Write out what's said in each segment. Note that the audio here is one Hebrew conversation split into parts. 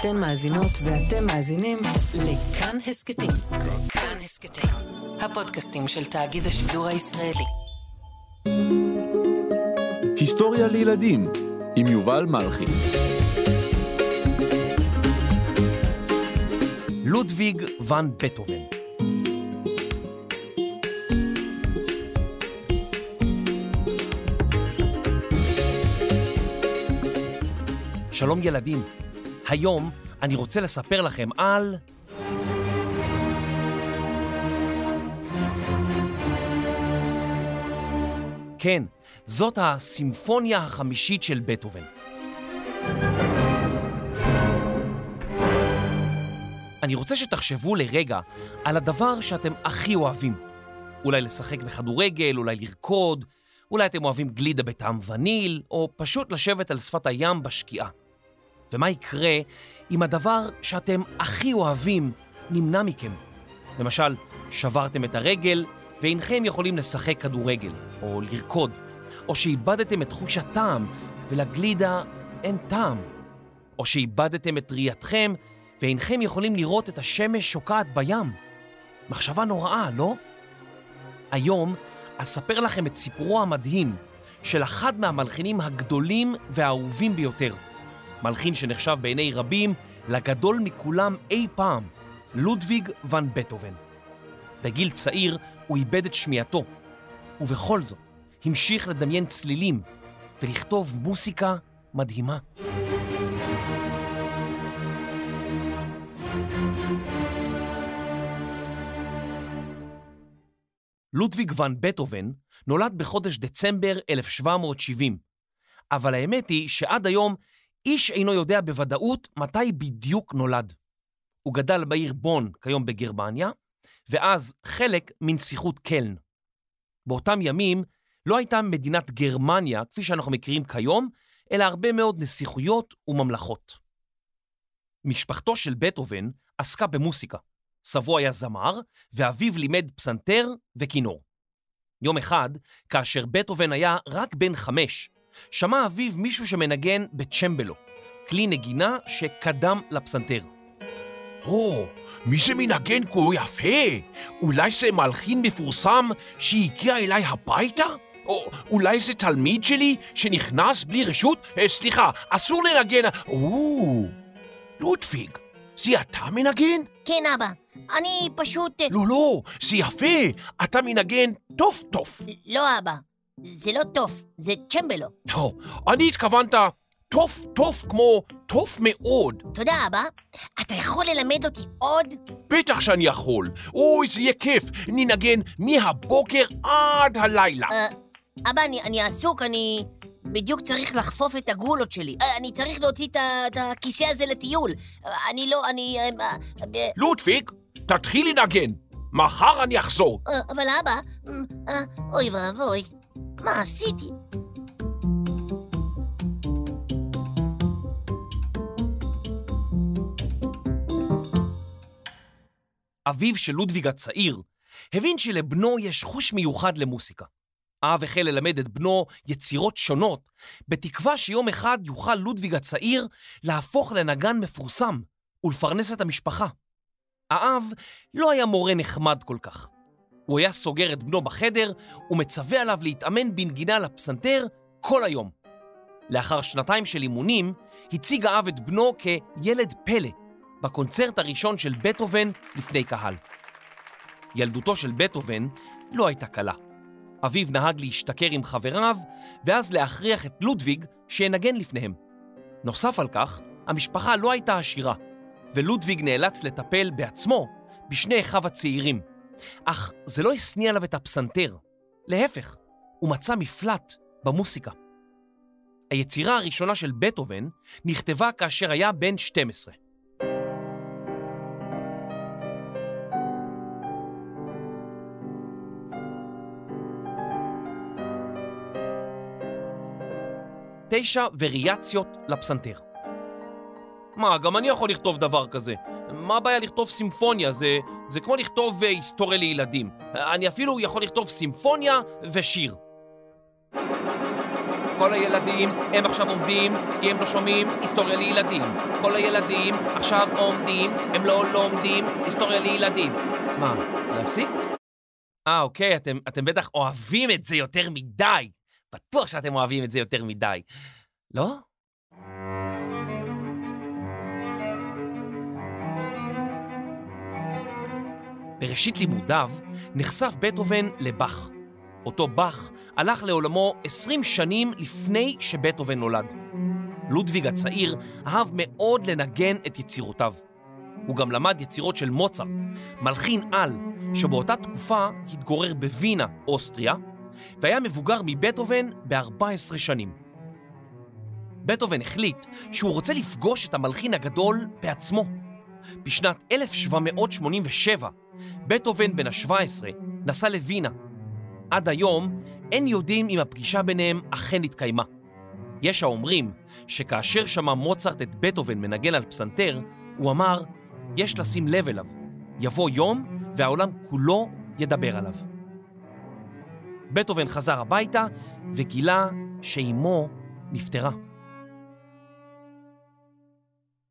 אתן מאזינות ואתם מאזינים לכאן הסכתים. כאן הסכתים, הפודקאסטים של תאגיד השידור הישראלי. היסטוריה לילדים עם יובל מלכי. לודוויג ואן בטהובן. שלום ילדים, היום אני רוצה לספר לכם על... כן, זאת הסימפוניה החמישית של בטהובן. אני רוצה שתחשבו לרגע על הדבר שאתם הכי אוהבים. אולי לשחק בכדורגל, אולי לרקוד, אולי אתם אוהבים גלידה בטעם וניל, או פשוט לשבת על שפת הים בשקיעה. ומה יקרה אם הדבר שאתם הכי אוהבים נמנע מכם? למשל, שברתם את הרגל ואינכם יכולים לשחק כדורגל, או לרקוד, או שאיבדתם את חוש הטעם ולגלידה אין טעם, או שאיבדתם את ראייתכם ואינכם יכולים לראות את השמש שוקעת בים. מחשבה נוראה, לא? היום אספר לכם את סיפורו המדהים של אחד מהמלחינים הגדולים והאהובים ביותר. מלחין שנחשב בעיני רבים לגדול מכולם אי פעם, לודוויג ואן בטהובן. בגיל צעיר הוא איבד את שמיעתו, ובכל זאת המשיך לדמיין צלילים ולכתוב מוסיקה מדהימה. לודוויג ואן בטהובן נולד בחודש דצמבר 1770, אבל האמת היא שעד היום איש אינו יודע בוודאות מתי בדיוק נולד. הוא גדל בעיר בון, כיום בגרמניה, ואז חלק מנסיכות קלן. באותם ימים לא הייתה מדינת גרמניה, כפי שאנחנו מכירים כיום, אלא הרבה מאוד נסיכויות וממלכות. משפחתו של בטהובן עסקה במוסיקה. סבו היה זמר, ואביו לימד פסנתר וכינור. יום אחד, כאשר בטהובן היה רק בן חמש, שמע אביו מישהו שמנגן בצ'מבלו, כלי נגינה שקדם לפסנתר. או, מי זה מנגן כה יפה? אולי זה מלחין מפורסם שהגיע אליי הביתה? או אולי זה תלמיד שלי שנכנס בלי רשות? אה, סליחה, אסור לנגן... או, לודוויג, זה אתה מנגן? כן, אבא. אני פשוט... אה, לא, לא, זה יפה, אתה מנגן טוב טוב. לא, אבא. זה לא טוב, זה צ'מבלו. לא, אני התכוונת טוב טוב כמו טוב מאוד. תודה, אבא. אתה יכול ללמד אותי עוד? בטח שאני יכול. אוי, זה יהיה כיף. ננגן מהבוקר עד הלילה. אה, אבא, אני, אני עסוק, אני בדיוק צריך לחפוף את הגולות שלי. אה, אני צריך להוציא את הכיסא הזה לטיול. אה, אני לא, אני... לודוויג, תתחיל לנגן. מחר אני אחזור. אבל אבא, אוי ואבוי, מה עשיתי? אביו של לודוויג הצעיר הבין שלבנו יש חוש מיוחד למוסיקה. האב החל ללמד את בנו יצירות שונות, בתקווה שיום אחד יוכל לודוויג הצעיר להפוך לנגן מפורסם ולפרנס את המשפחה. האב לא היה מורה נחמד כל כך. הוא היה סוגר את בנו בחדר ומצווה עליו להתאמן בנגינה לפסנתר כל היום. לאחר שנתיים של אימונים, הציג האב את בנו כילד פלא בקונצרט הראשון של בטהובן לפני קהל. ילדותו של בטהובן לא הייתה קלה. אביו נהג להשתכר עם חבריו, ואז להכריח את לודוויג שינגן לפניהם. נוסף על כך, המשפחה לא הייתה עשירה, ולודוויג נאלץ לטפל בעצמו בשני אחיו הצעירים. אך זה לא השניא עליו את הפסנתר. להפך, הוא מצא מפלט במוסיקה. היצירה הראשונה של בטהובן נכתבה כאשר היה בן 12. תשע וריאציות לפסנתר. מה, גם אני יכול לכתוב דבר כזה. מה הבעיה לכתוב סימפוניה? זה, זה כמו לכתוב אה, היסטוריה לילדים. אני אפילו יכול לכתוב סימפוניה ושיר. כל הילדים, הם עכשיו עומדים כי הם לא שומעים היסטוריה לילדים. כל הילדים עכשיו עומדים, הם לא לומדים היסטוריה לילדים. מה, להפסיק? אה, אוקיי, אתם, אתם בטח אוהבים את זה יותר מדי. בטוח שאתם אוהבים את זה יותר מדי. לא? בראשית לימודיו נחשף בטהובן לבאך. אותו באך הלך לעולמו 20 שנים לפני שבטהובן נולד. לודוויג הצעיר אהב מאוד לנגן את יצירותיו. הוא גם למד יצירות של מוצרט, מלחין על, שבאותה תקופה התגורר בווינה, אוסטריה, והיה מבוגר מבטהובן ב-14 שנים. בטהובן החליט שהוא רוצה לפגוש את המלחין הגדול בעצמו. בשנת 1787, בטהובן בן ה-17 נסע לווינה. עד היום אין יודעים אם הפגישה ביניהם אכן התקיימה. יש האומרים שכאשר שמע מוצרט את בטהובן מנגן על פסנתר, הוא אמר, יש לשים לב אליו. יבוא יום והעולם כולו ידבר עליו. בטהובן חזר הביתה וגילה שאימו נפטרה.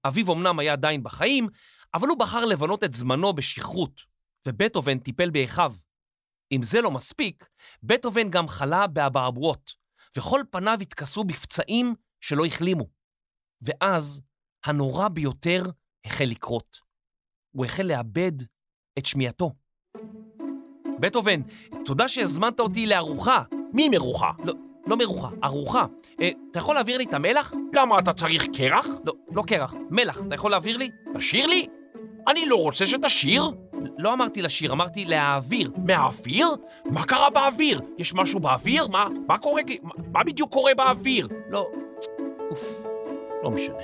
אביו אמנם היה עדיין בחיים, אבל הוא בחר לבנות את זמנו בשכרות, ובטהובן טיפל באחיו. אם זה לא מספיק, בטהובן גם חלה באבעבועות, וכל פניו התכסו בפצעים שלא החלימו. ואז הנורא ביותר החל לקרות. הוא החל לאבד את שמיעתו. בטהובן, תודה שהזמנת אותי לארוחה. מי מרוחה? לא, לא מרוחה, ארוחה. אה, אתה יכול להעביר לי את המלח? למה אתה צריך קרח? לא, לא קרח, מלח. אתה יכול להעביר לי? תשאיר לי? אני לא רוצה שתשיר. לא אמרתי לשיר, אמרתי להעביר. מהאוויר? מה קרה באוויר? יש משהו באוויר? מה, מה קורה? מה, מה בדיוק קורה באוויר? לא, אוף, לא משנה.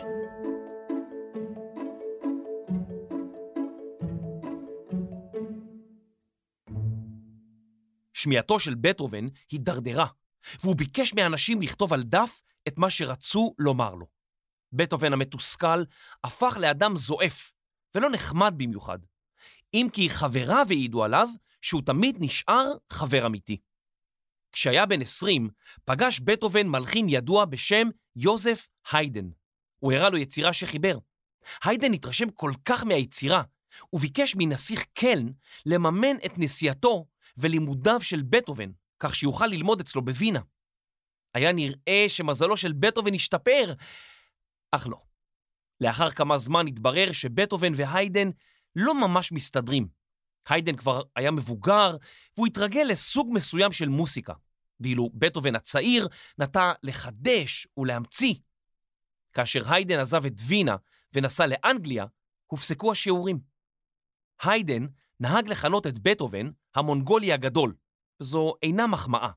שמיעתו של בטהובן הידרדרה, והוא ביקש מאנשים לכתוב על דף את מה שרצו לומר לו. בטהובן המתוסכל הפך לאדם זועף, ולא נחמד במיוחד, אם כי חבריו העידו עליו שהוא תמיד נשאר חבר אמיתי. כשהיה בן 20, פגש בטהובן מלחין ידוע בשם יוזף היידן. הוא הראה לו יצירה שחיבר. היידן התרשם כל כך מהיצירה, וביקש מנסיך קלן לממן את נסיעתו ולימודיו של בטהובן, כך שיוכל ללמוד אצלו בווינה. היה נראה שמזלו של בטהובן השתפר, אך לא. לאחר כמה זמן התברר שבטהובן והיידן לא ממש מסתדרים. היידן כבר היה מבוגר, והוא התרגל לסוג מסוים של מוסיקה, ואילו בטהובן הצעיר נטה לחדש ולהמציא. כאשר היידן עזב את וינה ונסע לאנגליה, הופסקו השיעורים. היידן נהג לכנות את בטהובן המונגולי הגדול, וזו אינה מחמאה,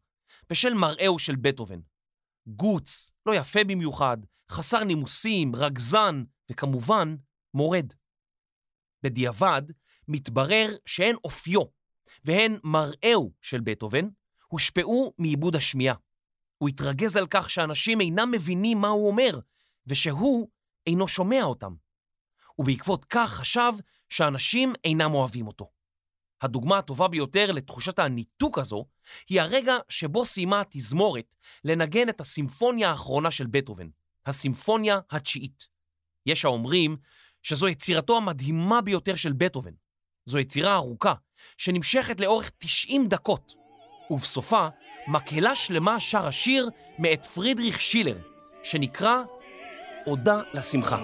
בשל מראהו של בטהובן. גוץ, לא יפה במיוחד, חסר נימוסים, רגזן, וכמובן, מורד. בדיעבד, מתברר שהן אופיו והן מראהו של בטהובן הושפעו מעיבוד השמיעה. הוא התרגז על כך שאנשים אינם מבינים מה הוא אומר, ושהוא אינו שומע אותם. ובעקבות כך חשב שאנשים אינם אוהבים אותו. הדוגמה הטובה ביותר לתחושת הניתוק הזו היא הרגע שבו סיימה התזמורת לנגן את הסימפוניה האחרונה של בטהובן, הסימפוניה התשיעית. יש האומרים שזו יצירתו המדהימה ביותר של בטהובן. זו יצירה ארוכה שנמשכת לאורך 90 דקות, ובסופה מקהלה שלמה שר השיר מאת פרידריך שילר, שנקרא עודה לשמחה.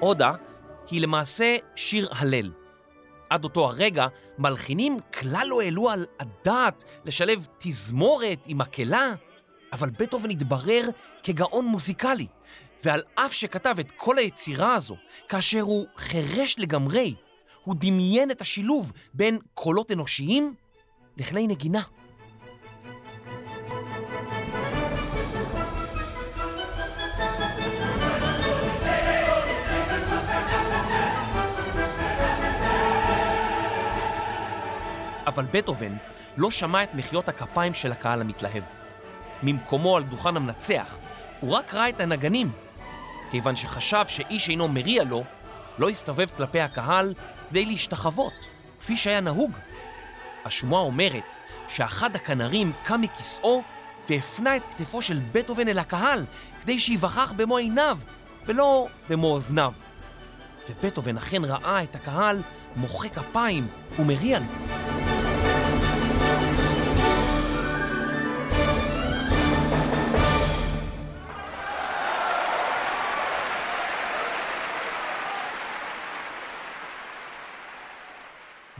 עודה היא למעשה שיר הלל. עד אותו הרגע מלחינים כלל לא העלו על הדעת לשלב תזמורת עם מקהלה, אבל בטהובן התברר כגאון מוזיקלי, ועל אף שכתב את כל היצירה הזו, כאשר הוא חירש לגמרי, הוא דמיין את השילוב בין קולות אנושיים לכלי נגינה. אבל בטהובן לא שמע את מחיאות הכפיים של הקהל המתלהב. ממקומו על דוכן המנצח, הוא רק ראה את הנגנים. כיוון שחשב שאיש אינו מריע לו, לא הסתובב כלפי הקהל כדי להשתחוות, כפי שהיה נהוג. השמועה אומרת שאחד הכנרים קם מכיסאו והפנה את כתפו של בטהובן אל הקהל כדי שיווכח במו עיניו ולא במו אוזניו. ובטהובן אכן ראה את הקהל מוחא כפיים ומריע לו.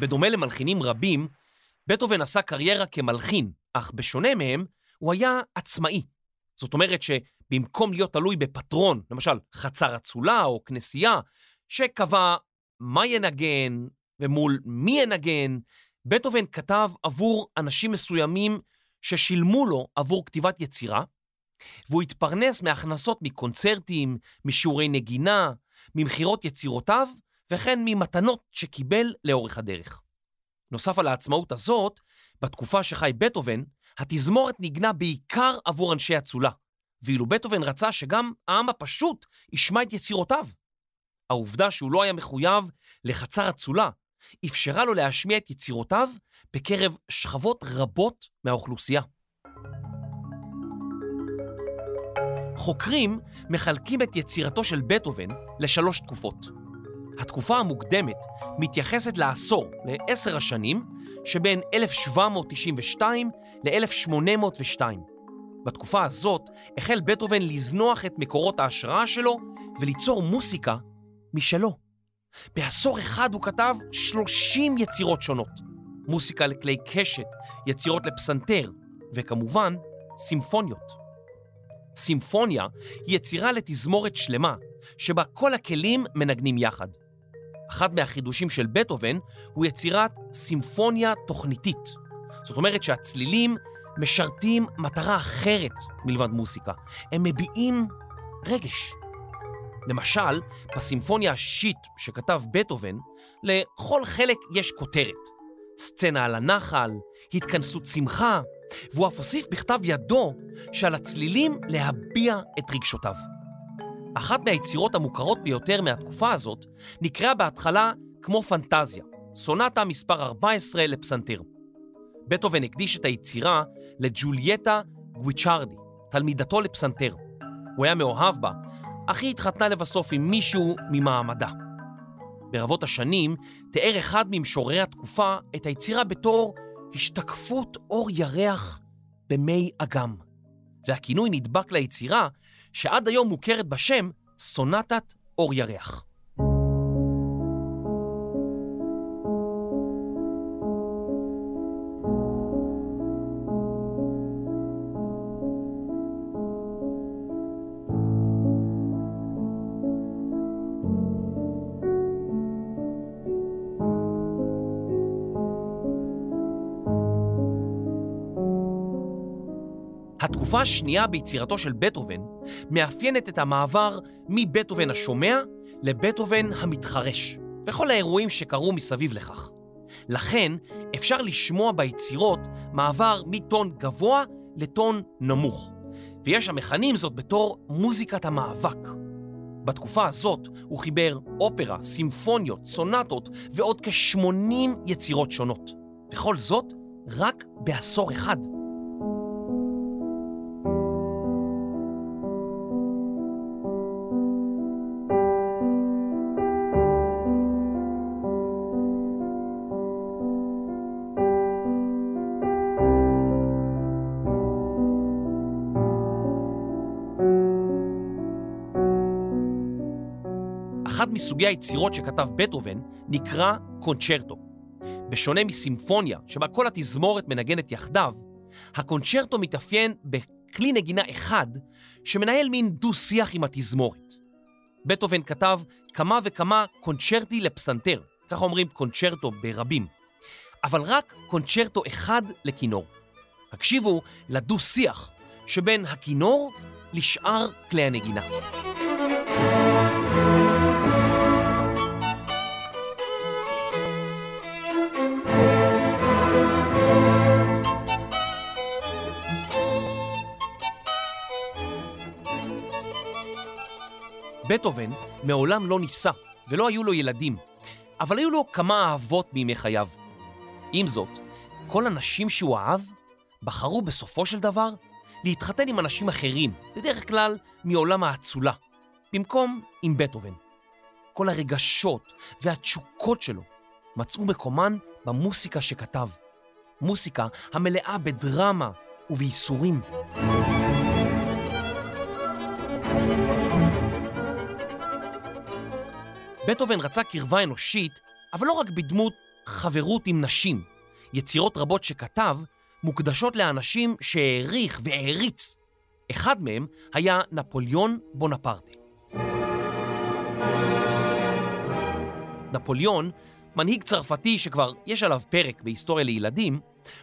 בדומה למלחינים רבים, בטהובן עשה קריירה כמלחין, אך בשונה מהם, הוא היה עצמאי. זאת אומרת שבמקום להיות תלוי בפטרון, למשל חצר אצולה או כנסייה, שקבע מה ינגן ומול מי ינגן, בטהובן כתב עבור אנשים מסוימים ששילמו לו עבור כתיבת יצירה, והוא התפרנס מהכנסות מקונצרטים, משיעורי נגינה, ממכירות יצירותיו, וכן ממתנות שקיבל לאורך הדרך. נוסף על העצמאות הזאת, בתקופה שחי בטהובן, התזמורת ניגנה בעיקר עבור אנשי אצולה, ואילו בטהובן רצה שגם העם הפשוט ישמע את יצירותיו. העובדה שהוא לא היה מחויב לחצר אצולה, אפשרה לו להשמיע את יצירותיו בקרב שכבות רבות מהאוכלוסייה. חוקרים מחלקים את יצירתו של בטהובן לשלוש תקופות. התקופה המוקדמת מתייחסת לעשור, לעשר השנים, שבין 1792 ל-1802. בתקופה הזאת החל בטהובן לזנוח את מקורות ההשראה שלו וליצור מוסיקה משלו. בעשור אחד הוא כתב 30 יצירות שונות. מוסיקה לכלי קשת, יצירות לפסנתר, וכמובן, סימפוניות. סימפוניה היא יצירה לתזמורת שלמה, שבה כל הכלים מנגנים יחד. אחד מהחידושים של בטהובן הוא יצירת סימפוניה תוכניתית. זאת אומרת שהצלילים משרתים מטרה אחרת מלבד מוסיקה. הם מביעים רגש. למשל, בסימפוניה השיט שכתב בטהובן, לכל חלק יש כותרת. סצנה על הנחל, התכנסות שמחה, והוא אף הוסיף בכתב ידו שעל הצלילים להביע את רגשותיו. אחת מהיצירות המוכרות ביותר מהתקופה הזאת נקראה בהתחלה כמו פנטזיה, סונטה מספר 14 לפסנתר. בטהובן הקדיש את היצירה לג'ולייטה גוויצ'רדי, תלמידתו לפסנתר. הוא היה מאוהב בה, אך היא התחתנה לבסוף עם מישהו ממעמדה. ברבות השנים תיאר אחד ממשוררי התקופה את היצירה בתור השתקפות אור ירח במי אגם, והכינוי נדבק ליצירה שעד היום מוכרת בשם סונטת אור ירח. התקופה השנייה ביצירתו של בטהובן מאפיינת את המעבר מבטהובן השומע לבטהובן המתחרש, וכל האירועים שקרו מסביב לכך. לכן אפשר לשמוע ביצירות מעבר מטון גבוה לטון נמוך, ויש המכנים זאת בתור מוזיקת המאבק. בתקופה הזאת הוא חיבר אופרה, סימפוניות, סונטות ועוד כ-80 יצירות שונות, וכל זאת רק בעשור אחד. מסוגי היצירות שכתב בטהובן נקרא קונצ'רטו. בשונה מסימפוניה, שבה כל התזמורת מנגנת יחדיו, הקונצ'רטו מתאפיין בכלי נגינה אחד שמנהל מין דו-שיח עם התזמורת. בטהובן כתב כמה וכמה קונצ'רטי לפסנתר, ככה אומרים קונצ'רטו ברבים, אבל רק קונצ'רטו אחד לכינור. הקשיבו לדו-שיח שבין הכינור לשאר כלי הנגינה. בטהובן מעולם לא נישא ולא היו לו ילדים, אבל היו לו כמה אהבות בימי חייו. עם זאת, כל הנשים שהוא אהב בחרו בסופו של דבר להתחתן עם אנשים אחרים, בדרך כלל מעולם האצולה, במקום עם בטהובן. כל הרגשות והתשוקות שלו מצאו מקומן במוסיקה שכתב. מוסיקה המלאה בדרמה ובייסורים. בטהובן רצה קרבה אנושית, אבל לא רק בדמות חברות עם נשים. יצירות רבות שכתב מוקדשות לאנשים שהעריך והעריץ. אחד מהם היה נפוליאון בונפרטה. נפוליאון, מנהיג צרפתי שכבר יש עליו פרק בהיסטוריה לילדים,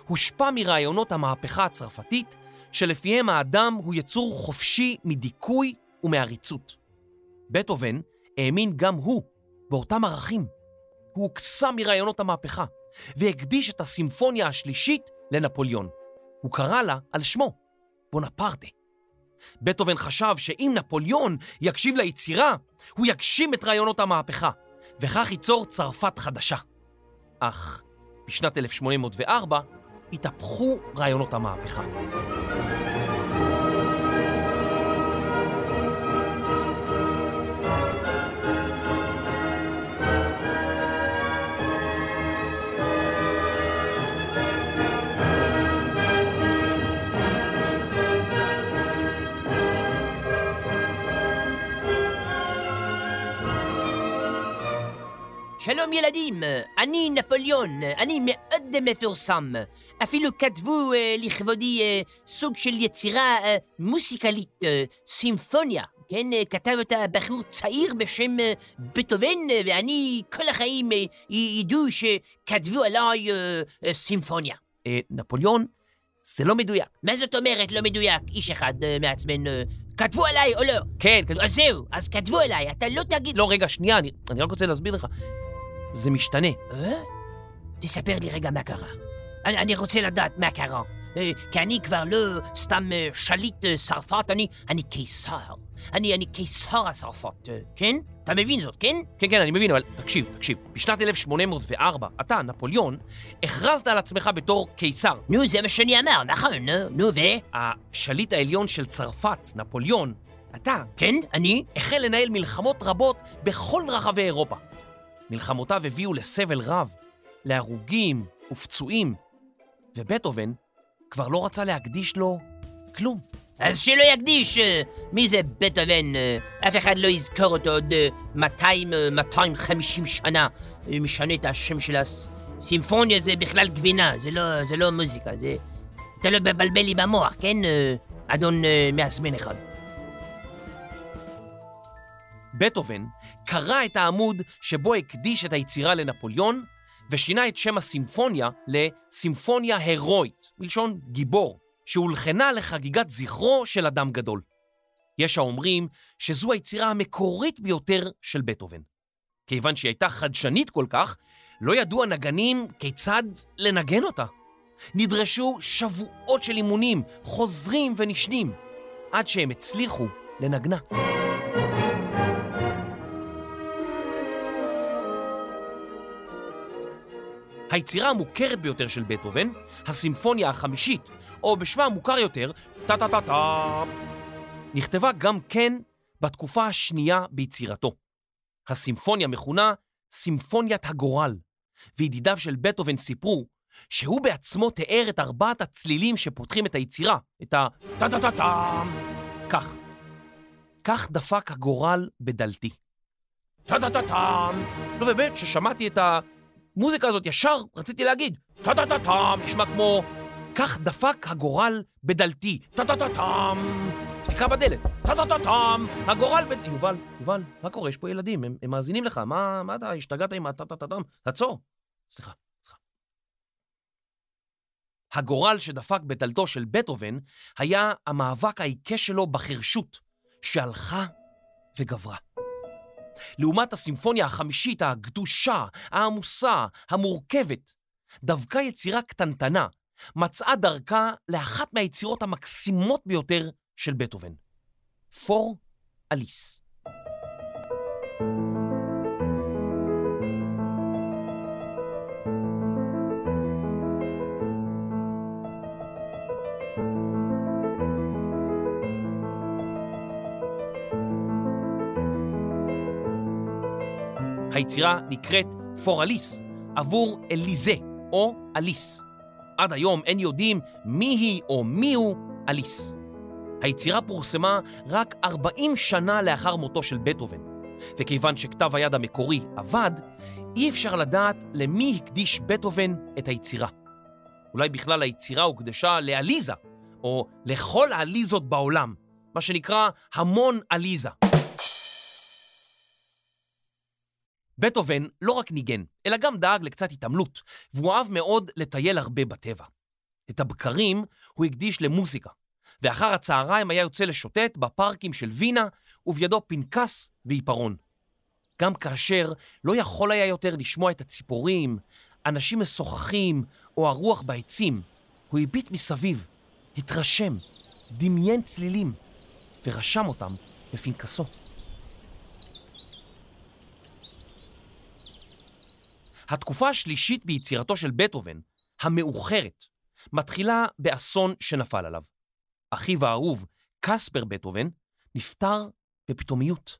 הושפע מרעיונות המהפכה הצרפתית, שלפיהם האדם הוא יצור חופשי מדיכוי ומעריצות. בטהובן האמין גם הוא באותם ערכים. הוא הוקסם מרעיונות המהפכה, והקדיש את הסימפוניה השלישית לנפוליאון. הוא קרא לה על שמו, בונפרטה. בטהובן חשב שאם נפוליאון יקשיב ליצירה, הוא יגשים את רעיונות המהפכה, וכך ייצור צרפת חדשה. אך בשנת 1804 התהפכו רעיונות המהפכה. שלום ילדים, אני נפוליאון, אני מאוד מפורסם. אפילו כתבו אה, לכבודי אה, סוג של יצירה אה, מוסיקלית, אה, סימפוניה. כן, אה, כתב אותה בחור צעיר בשם אה, בטהובן, אה, ואני כל החיים אה, ידעו שכתבו עליי אה, אה, סימפוניה. אה, נפוליאון, זה לא מדויק. מה זאת אומרת לא מדויק? איש אחד אה, מעצבן, אה, כתבו עליי או לא? כן, כתוב- אז זהו, אז כתבו עליי, אתה לא תגיד... לא, רגע, שנייה, אני, אני רק רוצה להסביר לך. זה משתנה. אה? תספר לי רגע מה קרה. אני, אני רוצה לדעת מה קרה. אה, כי אני כבר לא סתם אה, שליט צרפת, אני, אני קיסר. אני, אני קיסר הצרפת, כן? אתה מבין זאת, כן? כן, כן, אני מבין, אבל תקשיב, תקשיב. בשנת 1804, אתה, נפוליאון, הכרזת על עצמך בתור קיסר. נו, זה מה שאני אמר, נכון, נו, נו, ו? השליט העליון של צרפת, נפוליאון, אתה, כן, אני? החל לנהל מלחמות רבות בכל רחבי אירופה. מלחמותיו הביאו לסבל רב, להרוגים ופצועים, ובטהובן כבר לא רצה להקדיש לו כלום. אז שלא יקדיש. אה, מי זה בטהובן? אה, אף אחד לא יזכור אותו עוד אה, 200, אה, 250 שנה. אה, משנה את השם של הסימפוניה, זה בכלל גבינה, זה לא, זה לא מוזיקה, זה... אתה לא מבלבל לי במוח, כן? אדון מעצבן אחד. בטהובן קרא את העמוד שבו הקדיש את היצירה לנפוליאון, ושינה את שם הסימפוניה לסימפוניה הירואית, מלשון גיבור, שהולחנה לחגיגת זכרו של אדם גדול. יש האומרים שזו היצירה המקורית ביותר של בטהובן. כיוון שהיא הייתה חדשנית כל כך, לא ידעו הנגנים כיצד לנגן אותה. נדרשו שבועות של אימונים, חוזרים ונשנים, עד שהם הצליחו לנגנה. היצירה המוכרת ביותר של בטהובן, הסימפוניה החמישית, או בשמה המוכר יותר, טה-טה-טה-טה, נכתבה גם כן בתקופה השנייה ביצירתו. הסימפוניה מכונה סימפוניית הגורל, וידידיו של בטהובן סיפרו שהוא בעצמו תיאר את ארבעת הצלילים שפותחים את היצירה, את ה-טה-טה-טה-טה, כך. כך דפק הגורל בדלתי. טה-טה-טה-טם. לא, באמת, כששמעתי את המוזיקה הזאת, ישר רציתי להגיד, טה-טה-טה-טם, נשמע כמו, כך דפק הגורל בדלתי, טה-טה-טה-טם. תקרא בדלת, טה-טה-טה-טם, הגורל בד... יובל, יובל, מה קורה? יש פה ילדים, הם, הם מאזינים לך, מה, מה אתה השתגעת עם הטה-טה-טה-טם? עצור. סליחה, סליחה. הגורל שדפק בדלתו של בטהובן היה המאבק העיקש שלו בחרשות, שהלכה וגברה. לעומת הסימפוניה החמישית הקדושה, העמוסה, המורכבת, דווקא יצירה קטנטנה מצאה דרכה לאחת מהיצירות המקסימות ביותר של בטהובן, פור אליס. היצירה נקראת פורליס, עבור אליזה או אליס. עד היום אין יודעים מי היא או מי הוא אליס. היצירה פורסמה רק 40 שנה לאחר מותו של בטהובן, וכיוון שכתב היד המקורי אבד, אי אפשר לדעת למי הקדיש בטהובן את היצירה. אולי בכלל היצירה הוקדשה לעליזה, או לכל העליזות בעולם, מה שנקרא המון עליזה. בטהובן לא רק ניגן, אלא גם דאג לקצת התעמלות, והוא אהב מאוד לטייל הרבה בטבע. את הבקרים הוא הקדיש למוזיקה, ואחר הצהריים היה יוצא לשוטט בפארקים של וינה, ובידו פנקס ועיפרון. גם כאשר לא יכול היה יותר לשמוע את הציפורים, אנשים משוחחים או הרוח בעצים, הוא הביט מסביב, התרשם, דמיין צלילים, ורשם אותם בפנקסו. התקופה השלישית ביצירתו של בטהובן, המאוחרת, מתחילה באסון שנפל עליו. אחיו האהוב, קספר בטהובן, נפטר בפתאומיות.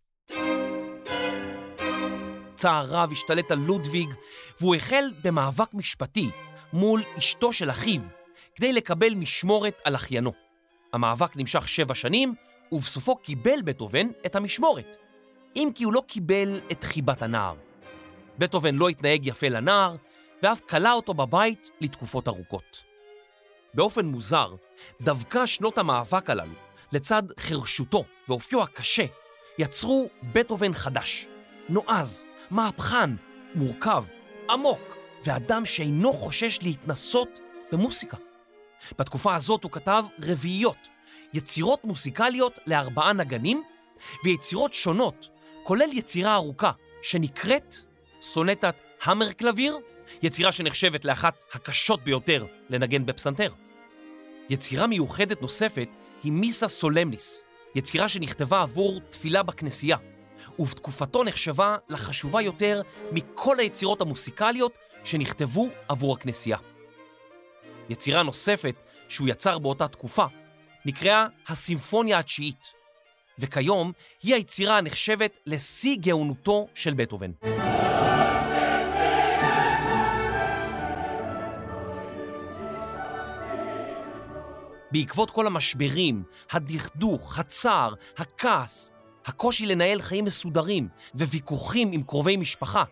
צער רב השתלט על לודוויג, והוא החל במאבק משפטי מול אשתו של אחיו, כדי לקבל משמורת על אחיינו. המאבק נמשך שבע שנים, ובסופו קיבל בטהובן את המשמורת, אם כי הוא לא קיבל את חיבת הנער. בטהובן לא התנהג יפה לנער, ואף כלא אותו בבית לתקופות ארוכות. באופן מוזר, דווקא שנות המאבק הללו, לצד חרשותו ואופיו הקשה, יצרו בטהובן חדש, נועז, מהפכן, מורכב, עמוק, ואדם שאינו חושש להתנסות במוסיקה. בתקופה הזאת הוא כתב רביעיות, יצירות מוסיקליות לארבעה נגנים, ויצירות שונות, כולל יצירה ארוכה שנקראת סונטת המר קלביר, יצירה שנחשבת לאחת הקשות ביותר לנגן בפסנתר. יצירה מיוחדת נוספת היא מיסה סולמניס, יצירה שנכתבה עבור תפילה בכנסייה, ובתקופתו נחשבה לחשובה יותר מכל היצירות המוסיקליות שנכתבו עבור הכנסייה. יצירה נוספת שהוא יצר באותה תקופה נקראה הסימפוניה התשיעית, וכיום היא היצירה הנחשבת לשיא גאונותו של בטהובן. בעקבות כל המשברים, הדכדוך, הצער, הכעס, הקושי לנהל חיים מסודרים וויכוחים עם קרובי משפחה,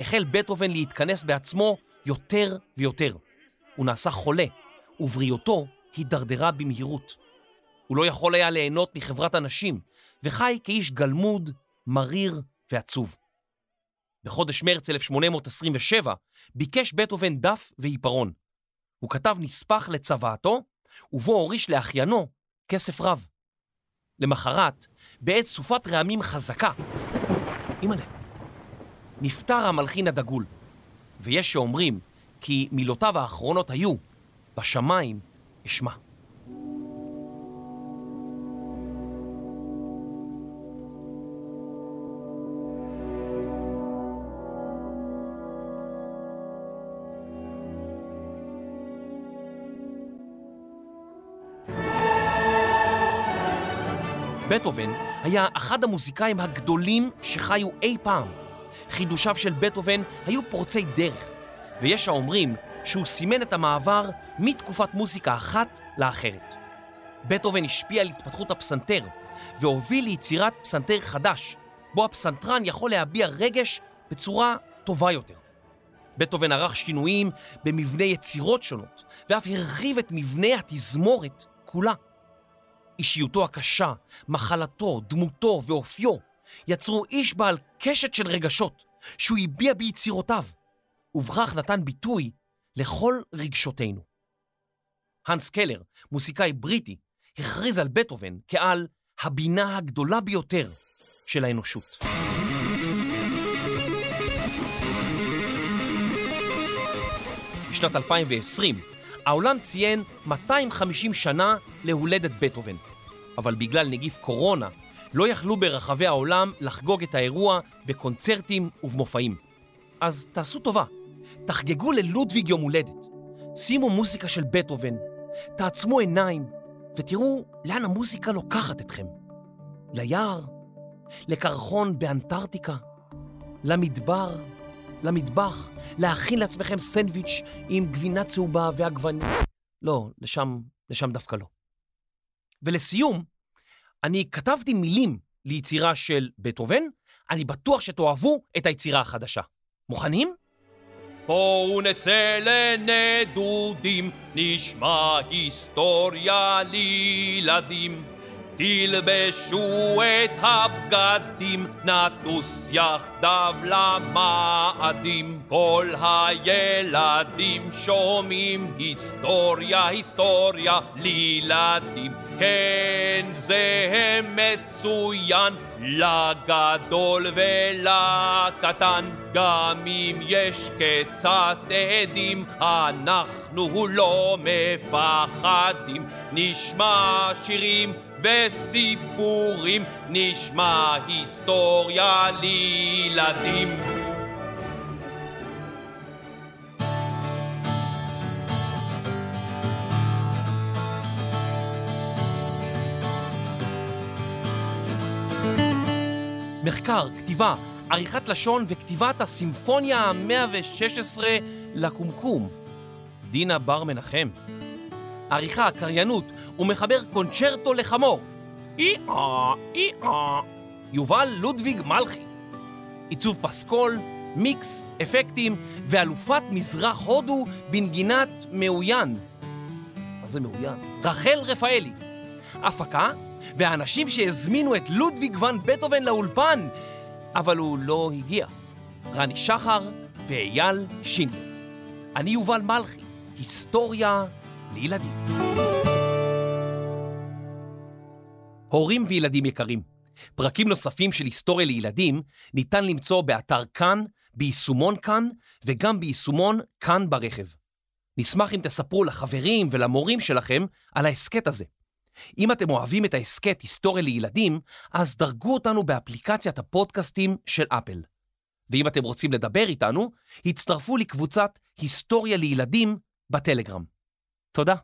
החל בטהובן להתכנס בעצמו יותר ויותר. הוא נעשה חולה, ובריאותו הידרדרה במהירות. הוא לא יכול היה ליהנות מחברת אנשים, וחי כאיש גלמוד, מריר ועצוב. בחודש מרץ 1827 ביקש בטהובן דף ועיפרון. הוא כתב נספח לצוואתו, ובו הוריש לאחיינו כסף רב. למחרת, בעת סופת רעמים חזקה, אימא'לה, נפטר המלחין הדגול, ויש שאומרים כי מילותיו האחרונות היו, בשמיים אשמע. בטהובן היה אחד המוזיקאים הגדולים שחיו אי פעם. חידושיו של בטהובן היו פורצי דרך, ויש האומרים שהוא סימן את המעבר מתקופת מוזיקה אחת לאחרת. בטהובן השפיע על התפתחות הפסנתר, והוביל ליצירת פסנתר חדש, בו הפסנתרן יכול להביע רגש בצורה טובה יותר. בטהובן ערך שינויים במבנה יצירות שונות, ואף הרחיב את מבנה התזמורת כולה. אישיותו הקשה, מחלתו, דמותו ואופיו יצרו איש בעל קשת של רגשות שהוא הביע ביצירותיו, ובכך נתן ביטוי לכל רגשותינו. הנס קלר, מוסיקאי בריטי, הכריז על בטהובן כעל הבינה הגדולה ביותר של האנושות. בשנת 2020 העולם ציין 250 שנה להולדת בטהובן, אבל בגלל נגיף קורונה לא יכלו ברחבי העולם לחגוג את האירוע בקונצרטים ובמופעים. אז תעשו טובה, תחגגו ללודוויג יום הולדת, שימו מוזיקה של בטהובן, תעצמו עיניים ותראו לאן המוזיקה לוקחת אתכם. ליער, לקרחון באנטארקטיקה, למדבר, למטבח, להכין לעצמכם סנדוויץ' עם גבינה צהובה ועגבנית. לא, לשם, לשם דווקא לא. ולסיום, אני כתבתי מילים ליצירה של בטהובן, אני בטוח שתאהבו את היצירה החדשה. מוכנים? בואו נצא לנדודים, נשמע היסטוריה לילדים. תלבשו את הבגדים, נטוס יחדיו למאדים. כל הילדים שומעים היסטוריה, היסטוריה לילדים. כן, זה מצוין לגדול ולקטן. גם אם יש קצת עדים, אנחנו לא מפחדים. נשמע שירים וסיפורים, נשמע היסטוריה לילדים. מחקר, כתיבה, עריכת לשון וכתיבת הסימפוניה ה-116 לקומקום. דינה בר מנחם. עריכה, קריינות ומחבר קונצ'רטו לחמור. אי-אה, אי-אה. יובל לודוויג מלכי. עיצוב פסקול, מיקס, אפקטים ואלופת מזרח הודו בנגינת מאוין. מה זה מאוין? רחל רפאלי. הפקה, והאנשים שהזמינו את לודוויג ון בטהובן לאולפן, אבל הוא לא הגיע. רני שחר ואייל שינדל. אני יובל מלכי, היסטוריה לילדים. הורים וילדים יקרים, פרקים נוספים של היסטוריה לילדים ניתן למצוא באתר כאן, ביישומון כאן וגם ביישומון כאן ברכב. נשמח אם תספרו לחברים ולמורים שלכם על ההסכת הזה. אם אתם אוהבים את ההסכת היסטוריה לילדים, אז דרגו אותנו באפליקציית הפודקאסטים של אפל. ואם אתם רוצים לדבר איתנו, הצטרפו לקבוצת היסטוריה לילדים בטלגרם. תודה.